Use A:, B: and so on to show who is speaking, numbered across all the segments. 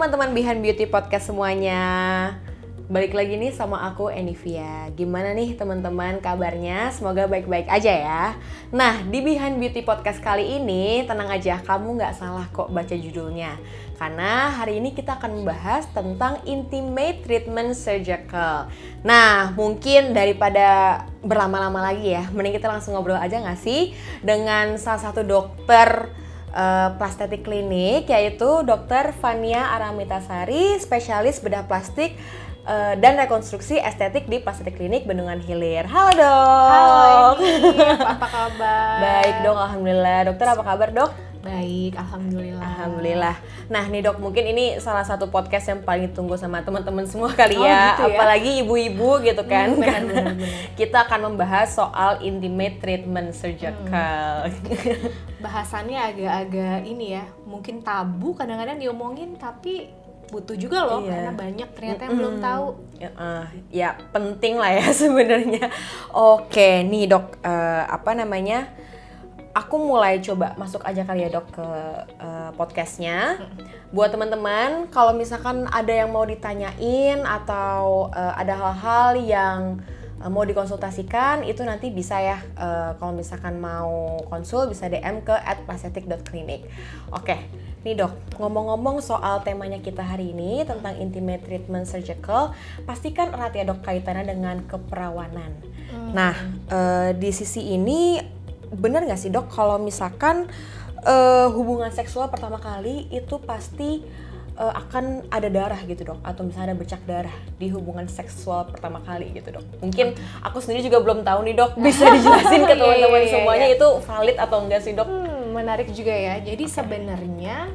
A: teman-teman Behind Beauty Podcast semuanya. Balik lagi nih sama aku Enivia. Gimana nih teman-teman kabarnya? Semoga baik-baik aja ya. Nah di Behind Beauty Podcast kali ini Tenang aja kamu nggak salah kok baca judulnya. Karena hari ini kita akan membahas tentang Intimate Treatment Surgical. Nah mungkin daripada berlama-lama lagi ya Mending kita langsung ngobrol aja nggak sih Dengan salah satu dokter uh, Plastetik Klinik yaitu Dr. Fania Aramitasari, spesialis bedah plastik uh, dan rekonstruksi estetik di Plastetik Klinik Bendungan Hilir. Halo dok.
B: Halo Eni, apa kabar?
A: Baik dok, alhamdulillah. Dokter apa kabar dok?
B: Baik, alhamdulillah.
A: Alhamdulillah. Nah nih dok, mungkin ini salah satu podcast yang paling ditunggu sama teman-teman semua kali
B: Oh,
A: ya.
B: gitu ya?
A: Apalagi ibu-ibu gitu kan.
B: Hmm, benar, benar, benar.
A: kita akan membahas soal intimate treatment surgical.
B: Bahasannya agak-agak ini ya, mungkin tabu kadang-kadang diomongin tapi butuh juga loh
A: Iya.
B: karena banyak ternyata yang belum tahu.
A: Ya, eh, ya penting lah ya sebenarnya. Oke, nih dok, eh, apa namanya? Aku mulai coba masuk aja kali ya dok ke eh, podcastnya. Buat teman-teman, kalau misalkan ada yang mau ditanyain atau eh, ada hal-hal yang eh, mau dikonsultasikan, itu nanti bisa ya. eh, kalau misalkan mau konsul bisa DM ke @plastetic.clinic. Oke, nih dok, ngomong-ngomong soal temanya kita hari ini tentang intimate treatment surgical, pastikan erat ya dok kaitannya dengan keperawanan. Nah, eh, di sisi ini bener nggak sih dok? Kalau misalkan eh, hubungan seksual pertama kali itu pasti eh, akan ada darah gitu dok. Atau misalnya ada bercak darah di hubungan seksual pertama kali gitu dok. Mungkin aku sendiri juga belum tahu nih dok. Bisa dijelasin ke
B: Iya, iya,
A: teman-teman
B: iya,
A: semuanya itu valid atau enggak sih dok?
B: Hmm, menarik juga ya. Jadi sebenarnya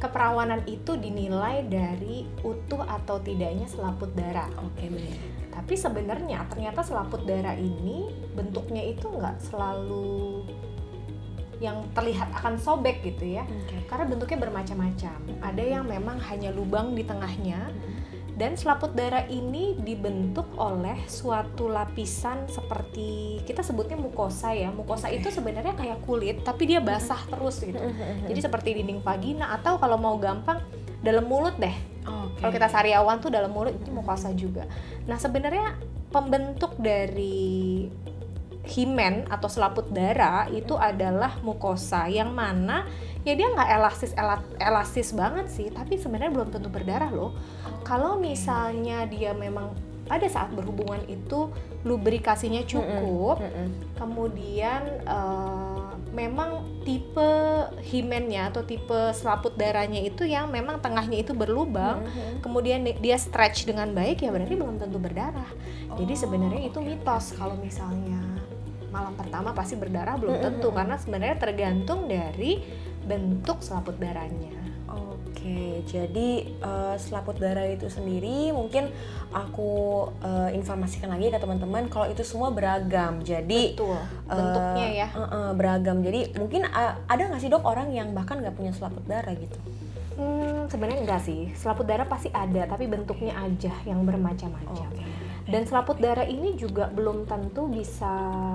B: keperawanan itu dinilai dari utuh atau tidaknya selaput darah.
A: oke benar
B: Tapi sebenarnya ternyata selaput darah ini bentuknya itu nggak selalu yang terlihat akan sobek gitu ya.
A: oke
B: Karena bentuknya bermacam-macam. Ada yang memang hanya lubang di tengahnya dan selaput darah ini dibentuk oleh suatu lapisan seperti kita sebutnya mukosa ya. Mukosa itu sebenarnya kayak kulit tapi dia basah terus gitu. Jadi seperti dinding vagina atau kalau mau gampang dalam mulut deh.
A: oke
B: Kalau kita sariawan tuh dalam mulut itu mukosa juga. Nah sebenarnya pembentuk dari himen atau selaput darah itu adalah mukosa yang mana ya dia nggak elastis ela- elastis banget sih tapi sebenarnya belum tentu berdarah loh kalau misalnya dia memang pada saat berhubungan itu lubrikasinya cukup
A: Mm-mm.
B: kemudian eh, memang tipe himennya atau tipe selaput darahnya itu yang memang tengahnya itu berlubang
A: Mm-mm.
B: kemudian di- dia stretch dengan baik ya berarti belum tentu berdarah jadi
A: Oh,
B: sebenarnya itu mitos kalau misalnya malam pertama pasti berdarah belum tentu karena sebenarnya tergantung dari bentuk selaput darahnya.
A: Oke, jadi eh, selaput darah itu sendiri mungkin aku eh, informasikan lagi ke teman-teman kalau itu semua beragam. Jadi
B: betul.
A: eh,
B: bentuknya ya.
A: eh, eh, beragam. Jadi mungkin eh, ada nggak sih dok orang yang bahkan nggak punya selaput darah gitu?
B: Hmm, sebenarnya enggak sih. Selaput darah pasti ada tapi bentuknya aja yang bermacam-macam Dan selaput darah ini juga belum tentu bisa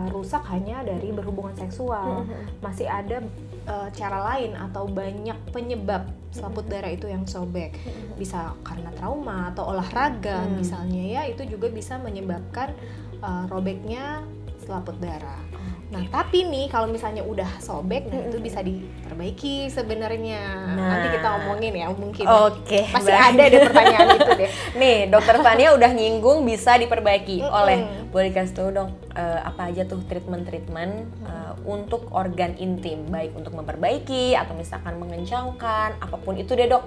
B: rusak hanya dari berhubungan seksual. Masih ada eh, cara lain atau banyak penyebab selaput darah itu yang sobek. Bisa karena trauma atau olahraga
A: Hmm.
B: misalnya ya, itu juga bisa menyebabkan eh, robeknya selaput darah. Nah, tapi nih kalau misalnya udah sobek, nah itu bisa diperbaiki sebenarnya. Nanti kita
A: Nah.
B: omongin ya mungkin.
A: Oke,
B: Masih
A: baik.
B: ada deh pertanyaan itu deh.
A: Nih, dokter Fania udah nyinggung bisa diperbaiki
B: Mm-mm.
A: oleh boleh kasih tahu dong eh, apa aja tuh treatment-treatment eh, untuk organ intim, baik untuk memperbaiki atau misalkan mengencangkan, apa pun itu deh dok.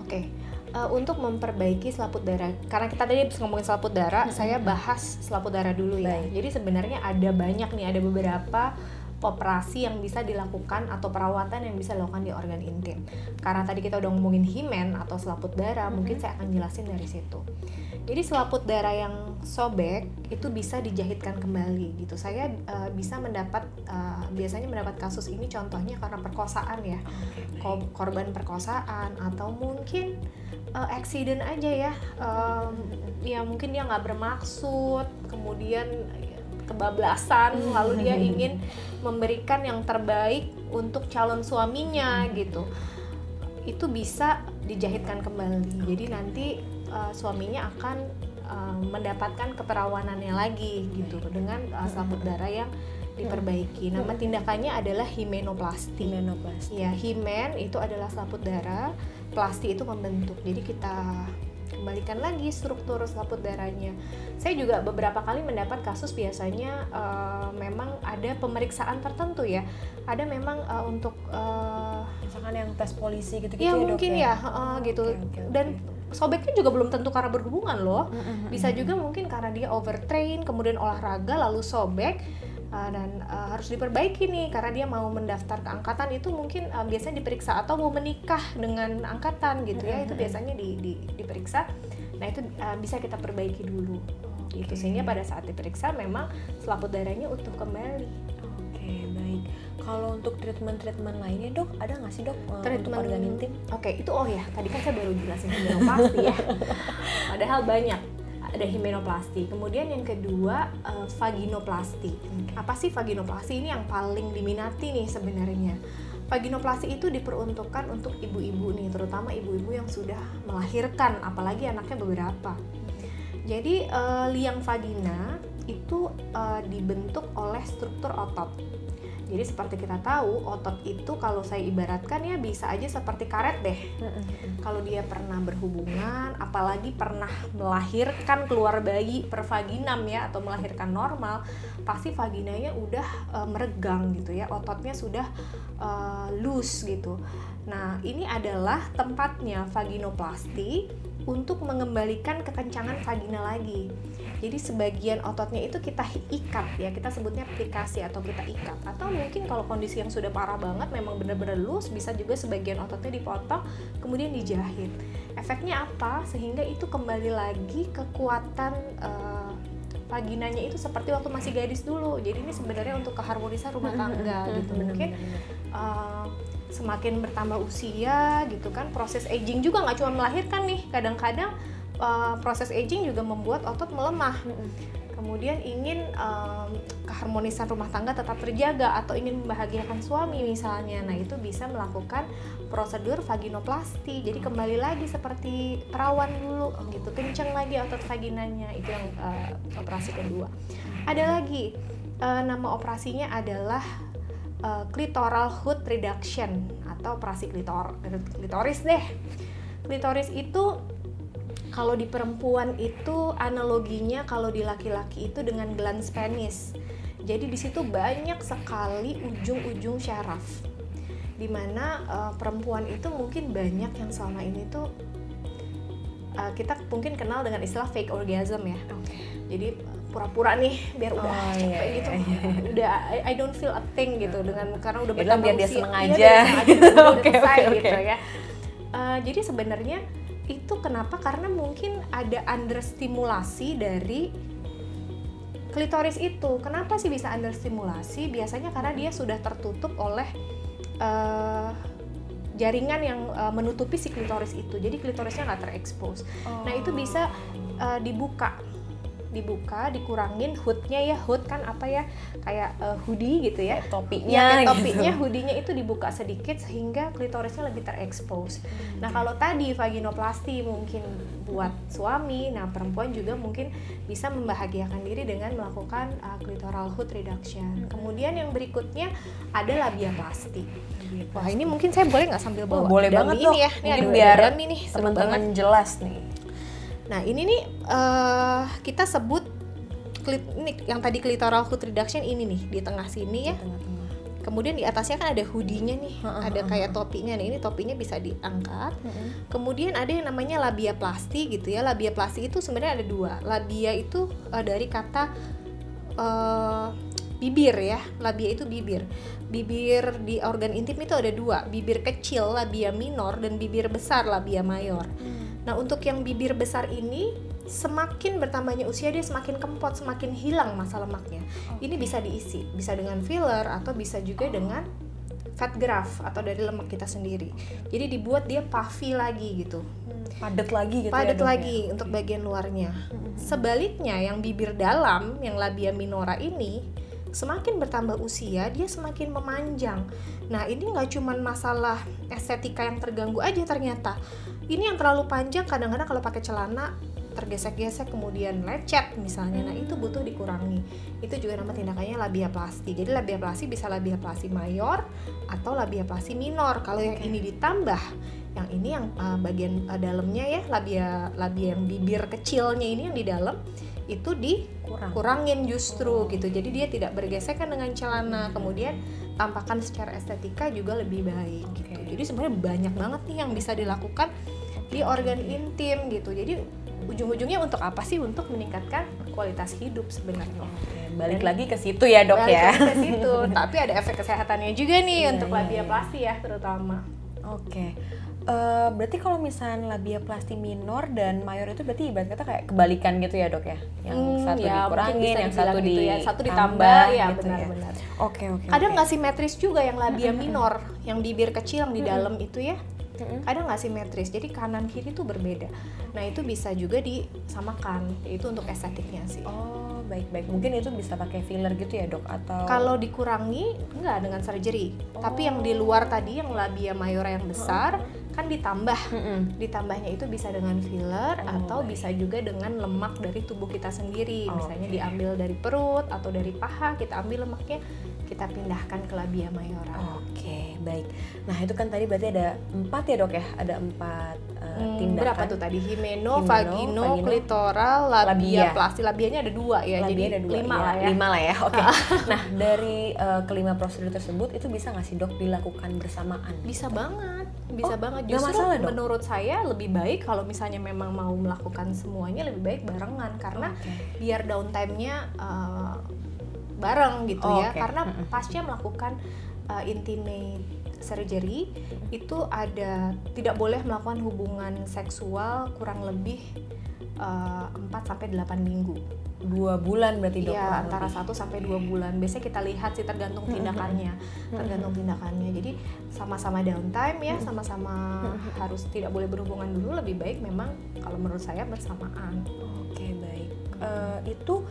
B: Oke, eh, untuk memperbaiki selaput darah, karena kita tadi habis ngomongin selaput darah, saya bahas selaput darah dulu ya.
A: Baik.
B: Jadi sebenarnya ada banyak nih, ada beberapa operasi yang bisa dilakukan atau perawatan yang bisa dilakukan di organ intim. Karena tadi kita udah ngomongin himen atau selaput darah, mungkin saya akan jelasin dari situ. Jadi selaput darah yang sobek itu bisa dijahitkan kembali gitu. Saya eh, bisa mendapat eh, biasanya mendapat kasus ini contohnya karena perkosaan ya ko- korban perkosaan atau mungkin uh, accident aja ya Em, ya mungkin dia nggak bermaksud kemudian kebablasan lalu dia ingin memberikan yang terbaik untuk calon suaminya gitu itu bisa dijahitkan kembali. Jadi nanti uh, suaminya akan uh, mendapatkan keperawanannya lagi gitu dengan uh, selaput darah yang diperbaiki. Nama tindakannya adalah himenoplasti.
A: Himenoplasti.
B: Ya, himen itu adalah selaput darah, plasti itu membentuk. Jadi kita kembalikan lagi struktur selaput darahnya. Saya juga beberapa kali mendapat kasus biasanya uh, memang ada pemeriksaan tertentu ya. Ada memang uh, untuk uh,
A: misalkan yang tes polisi gitu-gitu
B: ya,
A: ya,
B: mungkin
A: dok,
B: ya, uh, gitu.
A: Oke, oke, oke.
B: Dan sobeknya juga belum tentu karena berhubungan loh. Bisa juga mungkin karena dia overtrain, kemudian olahraga lalu sobek uh, dan uh, harus diperbaiki nih karena dia mau mendaftar ke angkatan itu mungkin uh, biasanya diperiksa atau mau menikah dengan angkatan gitu ya itu biasanya di, di- diperiksa. Nah itu uh, bisa kita perbaiki dulu gitu
A: Oke.
B: sehingga pada saat diperiksa memang selaput darahnya utuh kembali.
A: Oke, baik. Kalau untuk treatment-treatment lainnya, Dok, ada nggak sih, Dok, eh,
B: Treatment-
A: untuk organ intim?
B: Oke, itu oh ya, tadi kan saya baru jelasin himenoplasti ya. Padahal banyak. Ada himenoplasti. Kemudian yang kedua eh, vaginoplasti. Apa sih vaginoplasti? Ini yang paling diminati nih sebenarnya. Vaginoplasti itu diperuntukkan untuk ibu-ibu nih, terutama ibu-ibu yang sudah melahirkan, apalagi anaknya beberapa. Jadi eh, liang vagina itu eh, dibentuk oleh struktur otot. Jadi seperti kita tahu, otot itu kalau saya ibaratkan ya bisa aja seperti karet deh. Kalau dia pernah berhubungan, apalagi pernah melahirkan keluar bayi per vaginam ya atau melahirkan normal, pasti vaginanya udah eh, meregang gitu ya, ototnya sudah eh, loose gitu. Nah, ini adalah tempatnya vaginoplasti untuk mengembalikan kekencangan vagina lagi. Jadi sebagian ototnya itu kita ikat ya, kita sebutnya aplikasi atau kita ikat. Atau mungkin kalau kondisi yang sudah parah banget memang benar-benar loose, bisa juga sebagian ototnya dipotong kemudian dijahit. Efeknya apa? Sehingga itu kembali lagi kekuatan eh, vaginanya itu seperti waktu masih gadis dulu. Jadi ini sebenarnya untuk keharmonisan rumah tangga gitu. Mungkin uh, semakin bertambah usia gitu kan proses aging juga nggak cuma melahirkan nih kadang-kadang uh, proses aging juga membuat otot melemah kemudian ingin um, keharmonisan rumah tangga tetap terjaga atau ingin membahagiakan suami misalnya. Nah itu bisa melakukan prosedur vaginoplasti. Jadi kembali lagi seperti perawan dulu gitu kenceng lagi otot vaginanya. Itu yang uh, operasi kedua. Ada lagi uh, nama operasinya adalah uh, clitoral hood reduction atau operasi klitor klitoris deh. Klitoris itu kalau di perempuan itu analoginya kalau di laki-laki itu dengan glans penis. Jadi di situ banyak sekali ujung-ujung syaraf. Di mana uh, perempuan itu mungkin banyak yang selama ini tuh uh, kita mungkin kenal dengan istilah fake orgasm ya. Jadi pura-pura nih biar udah
A: Oh,
B: capek
A: iya,
B: gitu,
A: iya, iya.
B: udah I, I don't feel a thing gitu dengan karena udah
A: Biar
B: bertambah
A: biar dia seneng
B: Iya,
A: aja.
B: biar seneng aja, udah, selesai gitu ya. Eh, jadi sebenarnya itu kenapa? Karena mungkin ada understimulasi dari klitoris itu. Kenapa sih bisa understimulasi? Biasanya karena dia sudah tertutup oleh eh, jaringan yang eh, menutupi si klitoris itu. Jadi klitorisnya nggak terekspos. Nah itu bisa eh, dibuka, dibuka, dikurangin hoodnya ya hood kan apa ya kayak eh, hoodie gitu ya.
A: Kayak topinya
B: Iya, kayak
A: gitu.
B: topinya hoodie-nya itu dibuka sedikit sehingga klitorisnya lebih terekspos. Nah, kalau tadi vaginoplasti mungkin buat suami, nah perempuan juga mungkin bisa membahagiakan diri dengan melakukan uh, clitoral hood reduction. Kemudian yang berikutnya ada labiaplasti. Wah, ini mungkin saya boleh nggak sambil
A: Oh,
B: bawa
A: boleh
B: dummy
A: banget
B: ini
A: dok.
B: ya. Ini
A: Mungkin
B: ada
A: biar
B: dummy nih,
A: teman-teman jelas nih.
B: Nah, ini nih eh, kita sebut klit, ini yang tadi clitoral hood reduction ini nih di tengah sini ya.
A: Tengah-tengah.
B: Kemudian di atasnya kan ada hoodie-nya nih,
A: Heeh,
B: ada kayak topinya. Nah, ini topinya bisa diangkat. Kemudian ada yang namanya labiaplasti gitu ya. Labiaplasti itu sebenarnya ada dua. Labia itu eh, dari kata eh, bibir ya. Labia itu bibir. Bibir di organ intim itu ada dua. Bibir kecil labia minor dan bibir besar labia mayor. Nah, untuk yang bibir besar ini semakin bertambahnya usia dia semakin kempot, semakin hilang masa lemaknya. Ini bisa diisi, bisa dengan filler atau bisa juga dengan fat graft atau dari lemak kita sendiri. Jadi dibuat dia puffy lagi gitu.
A: Padat lagi gitu
B: Padat
A: ya,
B: lagi untuk bagian luarnya. Sebaliknya yang bibir dalam, yang labia minora ini semakin bertambah usia dia semakin memanjang. Nah ini nggak cuma masalah estetika yang terganggu aja ternyata. Ini yang terlalu panjang kadang-kadang kalau pakai celana tergesek-gesek kemudian lecet misalnya. Nah itu butuh dikurangi. Itu juga nama tindakannya labiaplasti. Jadi labiaplasti bisa labiaplasti mayor atau labiaplasti minor. Kalau yang ini ditambah yang ini yang uh, bagian uh, dalamnya ya labia labia yang bibir kecilnya ini yang di dalam itu dikurangin justru oh. gitu jadi dia tidak bergesekan dengan celana kemudian tampakan secara estetika juga lebih baik okay. gitu jadi sebenarnya banyak banget nih yang bisa dilakukan di organ intim gitu jadi ujung-ujungnya untuk apa sih untuk meningkatkan kualitas hidup sebenarnya
A: okay. balik Dan, lagi ke situ ya dok
B: balik
A: ya
B: ke situ tapi ada efek kesehatannya juga nih yeah, untuk yeah, labiaplasti yeah. ya terutama
A: oke okay. Uh, berarti kalau misalnya labia plasti minor dan mayor itu berarti ibarat kata kayak kebalikan gitu ya dok ya? Yang hmm, satu ya, dikurangin yang satu gitu di ya.
B: satu ditambah ya
A: gitu
B: benar-benar.
A: Ya. oke oke.
B: kadang nggak okay. simetris juga yang labia minor yang bibir kecil yang di dalam itu ya? Kadang nggak simetris jadi kanan kiri tuh berbeda. Nah itu bisa juga disamakan itu untuk estetiknya sih.
A: Oh baik baik mungkin itu bisa pakai filler gitu ya dok? Atau
B: kalau dikurangi nggak dengan surgery. Oh. tapi yang di luar tadi yang labia mayora yang besar oh kan ditambah mm-hmm. ditambahnya itu bisa dengan filler oh, atau baik. bisa juga dengan lemak dari tubuh kita sendiri oh, misalnya okay. diambil dari perut atau dari paha kita ambil lemaknya kita pindahkan ke labia mayora.
A: Oke, okay, baik. Nah itu kan tadi berarti ada empat ya dok ya, ada empat tindakan.
B: Berapa tuh tadi? Himeno, Himeno vagino, vagino, klitoral, labia, labia. plasti. Labianya ada dua ya, labia jadi ada dua, lima ya. lah ya.
A: Lima lah ya, oke. Okay. nah dari uh, kelima prosedur tersebut itu bisa nggak sih dok dilakukan bersamaan?
B: Bisa banget bisa oh, banget justru masalah menurut saya lebih baik kalau misalnya memang mau melakukan semuanya lebih baik barengan karena okay. biar downtime-nya uh, bareng gitu oh, ya okay. karena pasca melakukan uh, intimate surgery itu ada tidak boleh melakukan hubungan seksual kurang lebih uh, 4 sampai 8 minggu.
A: Dua bulan berarti dok
B: ya antara satu sampai dua bulan. Biasanya kita lihat sih tergantung tindakannya. tergantung tindakannya. Jadi sama-sama downtime ya sama-sama harus tidak boleh berhubungan dulu. Lebih baik memang kalau menurut saya bersamaan.
A: Oke baik uh, itu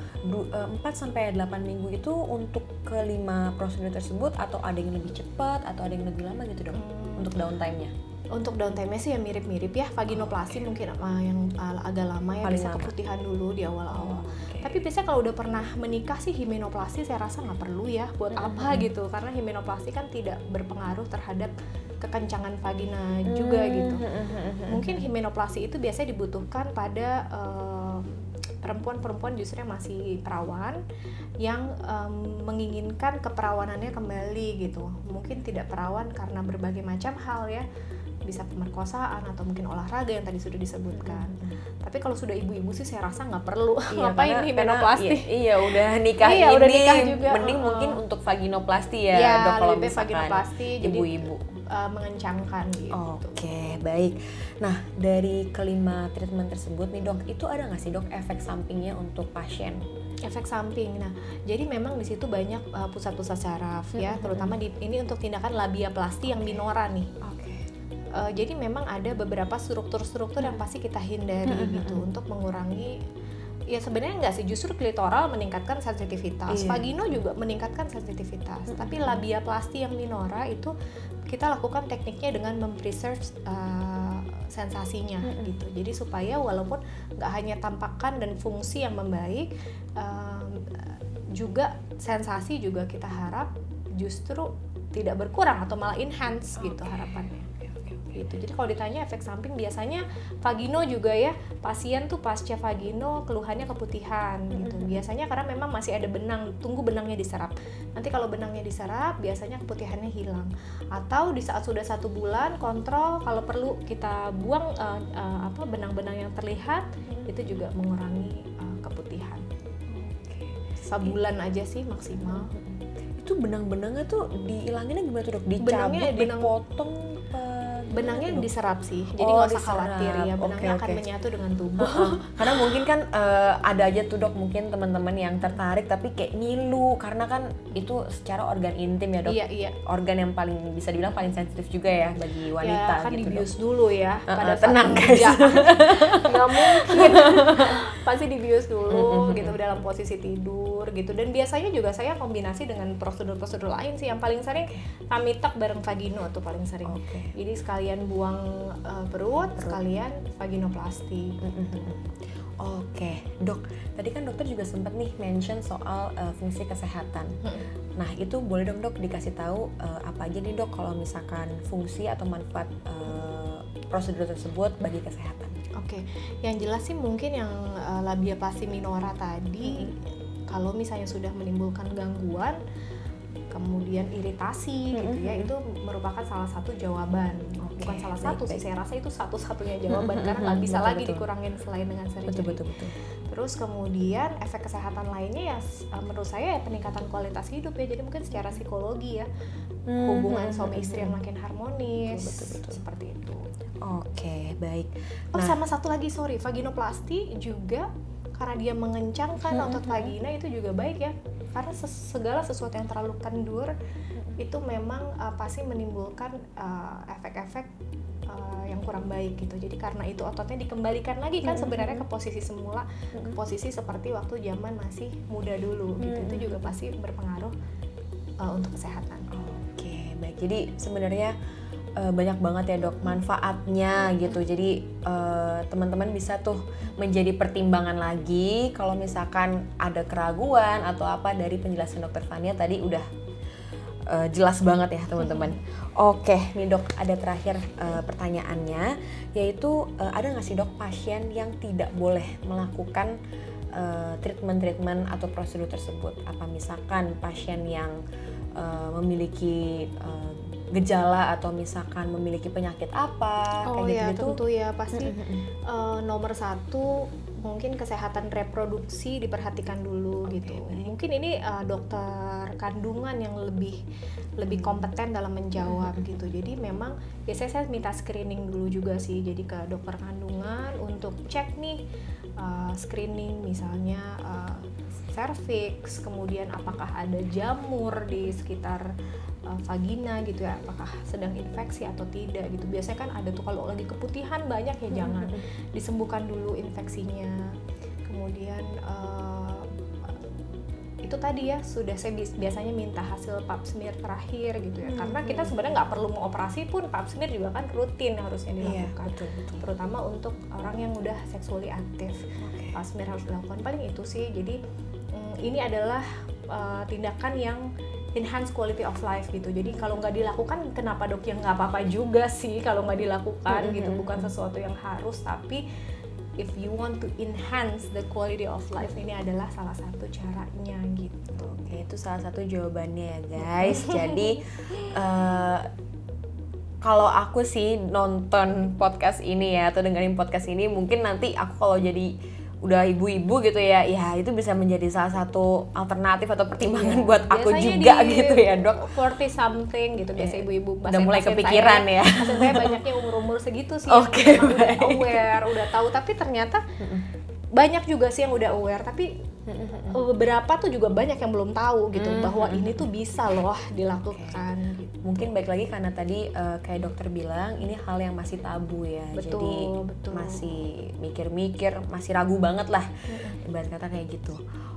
A: uh, 4 sampai 8 minggu itu untuk kelima prosedur tersebut atau ada yang lebih cepat atau ada yang lebih lama gitu dok hmm. untuk downtime-nya
B: untuk downtime sih ya mirip-mirip ya vaginoplasti okay. mungkin uh, yang uh, agak lama ya Paling bisa keputihan dulu di awal-awal. Okay. Tapi biasanya kalau udah pernah menikah sih himenoplasti saya rasa nggak perlu ya buat mm -hmm. apa gitu karena himenoplasti kan tidak berpengaruh terhadap kekencangan vagina juga mm -hmm. gitu. Mungkin himenoplasti itu biasanya dibutuhkan pada uh, perempuan-perempuan justru yang masih perawan yang um, menginginkan keperawanannya kembali gitu mungkin tidak perawan karena berbagai macam hal ya bisa pemerkosaan atau mungkin olahraga yang tadi sudah disebutkan. Hmm. Tapi kalau sudah ibu-ibu sih saya rasa nggak perlu iya, ngapain nih menoplasti.
A: Iya, iya udah nikah iya, ini udah nikah juga. mending uh, mungkin untuk vaginoplasti ya,
B: ya dok kalau misalkan vaginoplasti
A: ibu-ibu
B: uh, mengencangkan gitu.
A: Oke, okay, baik. Nah, dari kelima treatment tersebut nih dok, itu ada nggak sih dok efek sampingnya untuk pasien?
B: efek samping. Nah, jadi memang di situ banyak uh, pusat-pusat saraf ya, terutama di ini untuk tindakan labiaplasti yang minora nih uh, jadi memang ada beberapa struktur-struktur yang pasti kita hindari gitu untuk mengurangi ya sebenarnya enggak sih justru klitoral meningkatkan sensitivitas iya. vagino juga meningkatkan sensitivitas mm -hmm. tapi labiaplasti yang minora itu kita lakukan tekniknya dengan mempreserve uh, sensasinya mm -hmm. gitu jadi supaya walaupun nggak hanya tampakan dan fungsi yang membaik uh, juga sensasi juga kita harap justru tidak berkurang atau malah enhance okay. gitu harapannya gitu. Jadi kalau ditanya efek samping biasanya vagino juga ya pasien tuh pasca vagino keluhannya keputihan gitu. Biasanya karena memang masih ada benang, tunggu benangnya diserap. Nanti kalau benangnya diserap biasanya keputihannya hilang. Atau di saat sudah satu bulan kontrol kalau perlu kita buang uh, uh, apa benang-benang yang terlihat itu juga mengurangi uh, keputihan. Sebulan aja sih maksimal.
A: Itu benang-benangnya tuh dihilanginnya gimana tuh dok? Dicabut, benang, dipotong?
B: Benangnya diserap sih jadi oh, nggak oh, usah khawatir. Ya benangnya okay, akan okay. menyatu dengan tubuh.
A: Karena mungkin kan uh, ada aja tuh dok mungkin teman-teman yang tertarik tapi kayak ngilu karena kan itu secara organ intim ya dok.
B: Iya, iya.
A: organ yang paling bisa dibilang paling sensitif juga ya bagi wanita
B: ya, kan
A: gitu
B: dibius dok. dulu ya
A: uh, pada tenang guys.
B: Nggak mungkin. Pasti dibius dulu gitu dalam posisi tidur tidur gitu. Dan biasanya juga saya kombinasi dengan prosedur-prosedur lain sih. Yang paling sering kami tak bareng vagino tuh paling sering.
A: Oke.
B: jadi sekalian buang uh, perut, sekalian vaginoplasti.
A: Oke, dok. Tadi kan dokter juga sempat nih mention soal uh, fungsi kesehatan. Nah, itu boleh dong dok dikasih tahu uh, apa aja nih dok kalau misalkan fungsi atau manfaat uh, prosedur tersebut bagi kesehatan.
B: Oke, yang jelas sih mungkin yang uh, labia pasi minora tadi kalau misalnya sudah menimbulkan gangguan kemudian iritasi gitu ya itu merupakan salah satu jawaban
A: Oke,
B: bukan salah
A: baik,
B: satu sih
A: baik.
B: saya rasa itu satu-satunya jawaban karena nggak bisa
A: betul,
B: lagi
A: betul.
B: dikurangin selain dengan surgery
A: Betul betul betul.
B: terus kemudian efek kesehatan lainnya ya uh, menurut saya ya peningkatan kualitas hidup ya jadi mungkin secara psikologi ya hubungan suami istri yang makin harmonis
A: Betul, betul, betul.
B: seperti itu
A: Oke, baik.
B: Oh
A: Nah.
B: sama satu lagi sorry vaginoplasti juga karena dia mengencangkan
A: Hmm,
B: otot
A: hmm,
B: vagina itu juga baik ya karena ses- segala sesuatu yang terlalu kendur itu memang uh, pasti menimbulkan uh, efek-efek uh, yang kurang baik gitu jadi karena itu ototnya dikembalikan lagi kan
A: Hmm,
B: sebenarnya
A: hmm.
B: ke posisi semula ke
A: Mm-mm.
B: posisi seperti waktu zaman masih muda dulu gitu
A: Hmm,
B: itu
A: hmm,
B: juga pasti berpengaruh uh, untuk kesehatan
A: Oke, baik. Jadi sebenarnya eh, banyak banget ya dok manfaatnya gitu. Jadi eh, teman-teman bisa tuh menjadi pertimbangan lagi kalau misalkan ada keraguan atau apa dari penjelasan dokter Fania tadi udah eh, jelas banget ya teman-teman. Oke, nih dok ada terakhir eh, pertanyaannya yaitu eh, ada nggak sih dok pasien yang tidak boleh melakukan eh, treatment-treatment atau prosedur tersebut? Apa misalkan pasien yang eh, memiliki eh, gejala atau misalkan memiliki penyakit apa
B: oh ya
A: gitu-gitu?
B: tentu ya pasti. Eh, nomor satu mungkin kesehatan reproduksi diperhatikan dulu gitu.
A: baik.
B: Mungkin ini eh, dokter kandungan yang lebih lebih kompeten dalam menjawab gitu. Jadi memang biasanya saya minta screening dulu juga sih. Jadi ke dokter kandungan untuk cek nih eh, screening misalnya eh, cervix, kemudian apakah ada jamur di sekitar uh, vagina gitu ya apakah sedang infeksi atau tidak gitu. Biasanya kan ada tuh kalau lagi keputihan banyak ya jangan disembuhkan dulu infeksinya. Kemudian uh, itu tadi ya sudah saya biasanya minta hasil pap smear terakhir gitu ya.
A: Hmm,
B: karena kita
A: hmm.
B: sebenarnya nggak perlu mengoperasi pun pap smear juga kan rutin harusnya
A: Iya,
B: dilakukan.
A: betul betul.
B: terutama untuk orang yang udah sexually aktif.
A: Oke.
B: pap smear harus dilakukan. Paling itu sih jadi mm, ini adalah uh, tindakan yang enhance quality of life gitu. Jadi kalau nggak dilakukan kenapa dok? Yang nggak apa-apa juga sih kalau nggak dilakukan
A: Mhm,
B: gitu. Bukan sesuatu yang harus tapi if you want to enhance the quality of life ini adalah salah satu caranya gitu.
A: Oke, itu salah satu jawabannya ya guys. Jadi eh, kalau aku sih nonton podcast ini ya atau dengerin podcast ini mungkin nanti aku kalau jadi udah ibu-ibu gitu ya, ya itu bisa menjadi salah satu alternatif atau pertimbangan buat aku
B: Biasanya
A: juga
B: di
A: gitu ya dok.
B: 40 something gitu biasa
A: Iya.
B: ibu-ibu
A: Udah mulai kepikiran
B: saya,
A: ya.
B: saya banyaknya umur-umur segitu sih
A: baik.
B: udah aware udah tahu tapi ternyata banyak juga sih yang udah aware tapi beberapa tuh juga banyak yang belum tahu gitu
A: Hmm,
B: bahwa
A: hmm,
B: ini tuh bisa loh dilakukan gitu.
A: Mungkin baik lagi karena tadi eh, kayak dokter bilang ini hal yang masih tabu ya.
B: Betul,
A: Jadi
B: betul.
A: masih mikir-mikir, masih ragu banget lah. Ibarat kata kayak gitu.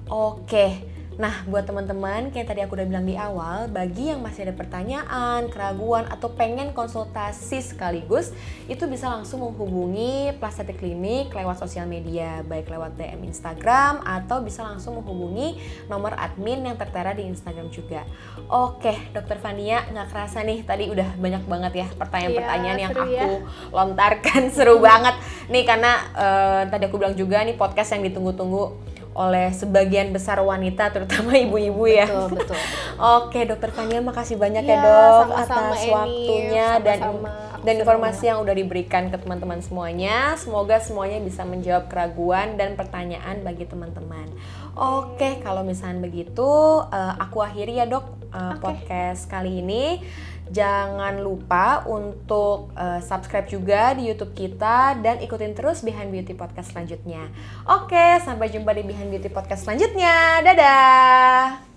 A: Oke. Nah, buat teman-teman kayak tadi aku udah bilang di awal, bagi yang masih ada pertanyaan, keraguan atau pengen konsultasi sekaligus, itu bisa langsung menghubungi Plastetik Klinik lewat sosial media, baik lewat DM Instagram atau bisa langsung menghubungi nomor admin yang tertera di Instagram juga. Oke, Dokter Fania, nggak kerasa nih tadi udah banyak banget ya pertanyaan-pertanyaan
B: Iya,
A: yang
B: ya.
A: aku lontarkan seru banget nih karena eh, tadi aku bilang juga nih podcast yang ditunggu-tunggu oleh sebagian besar wanita terutama ibu-ibu ya.
B: betul betul
A: Oke, Dokter Fania makasih banyak ya,
B: Iya,
A: Dok
B: sama-sama,
A: atas
B: Eni.
A: waktunya dan
B: Sama-sama. Aku
A: dan
B: senang
A: informasi yang udah diberikan ke teman-teman semuanya. Semoga semuanya bisa menjawab keraguan dan pertanyaan bagi teman-teman. Oke, kalau misalnya begitu, eh, aku akhiri ya, Dok, eh,
B: Oke.
A: podcast kali ini. Jangan lupa untuk eh, subscribe juga di YouTube kita dan ikutin terus Behind Beauty Podcast selanjutnya. Oke, sampai jumpa di Behind Beauty Podcast selanjutnya. Dadah.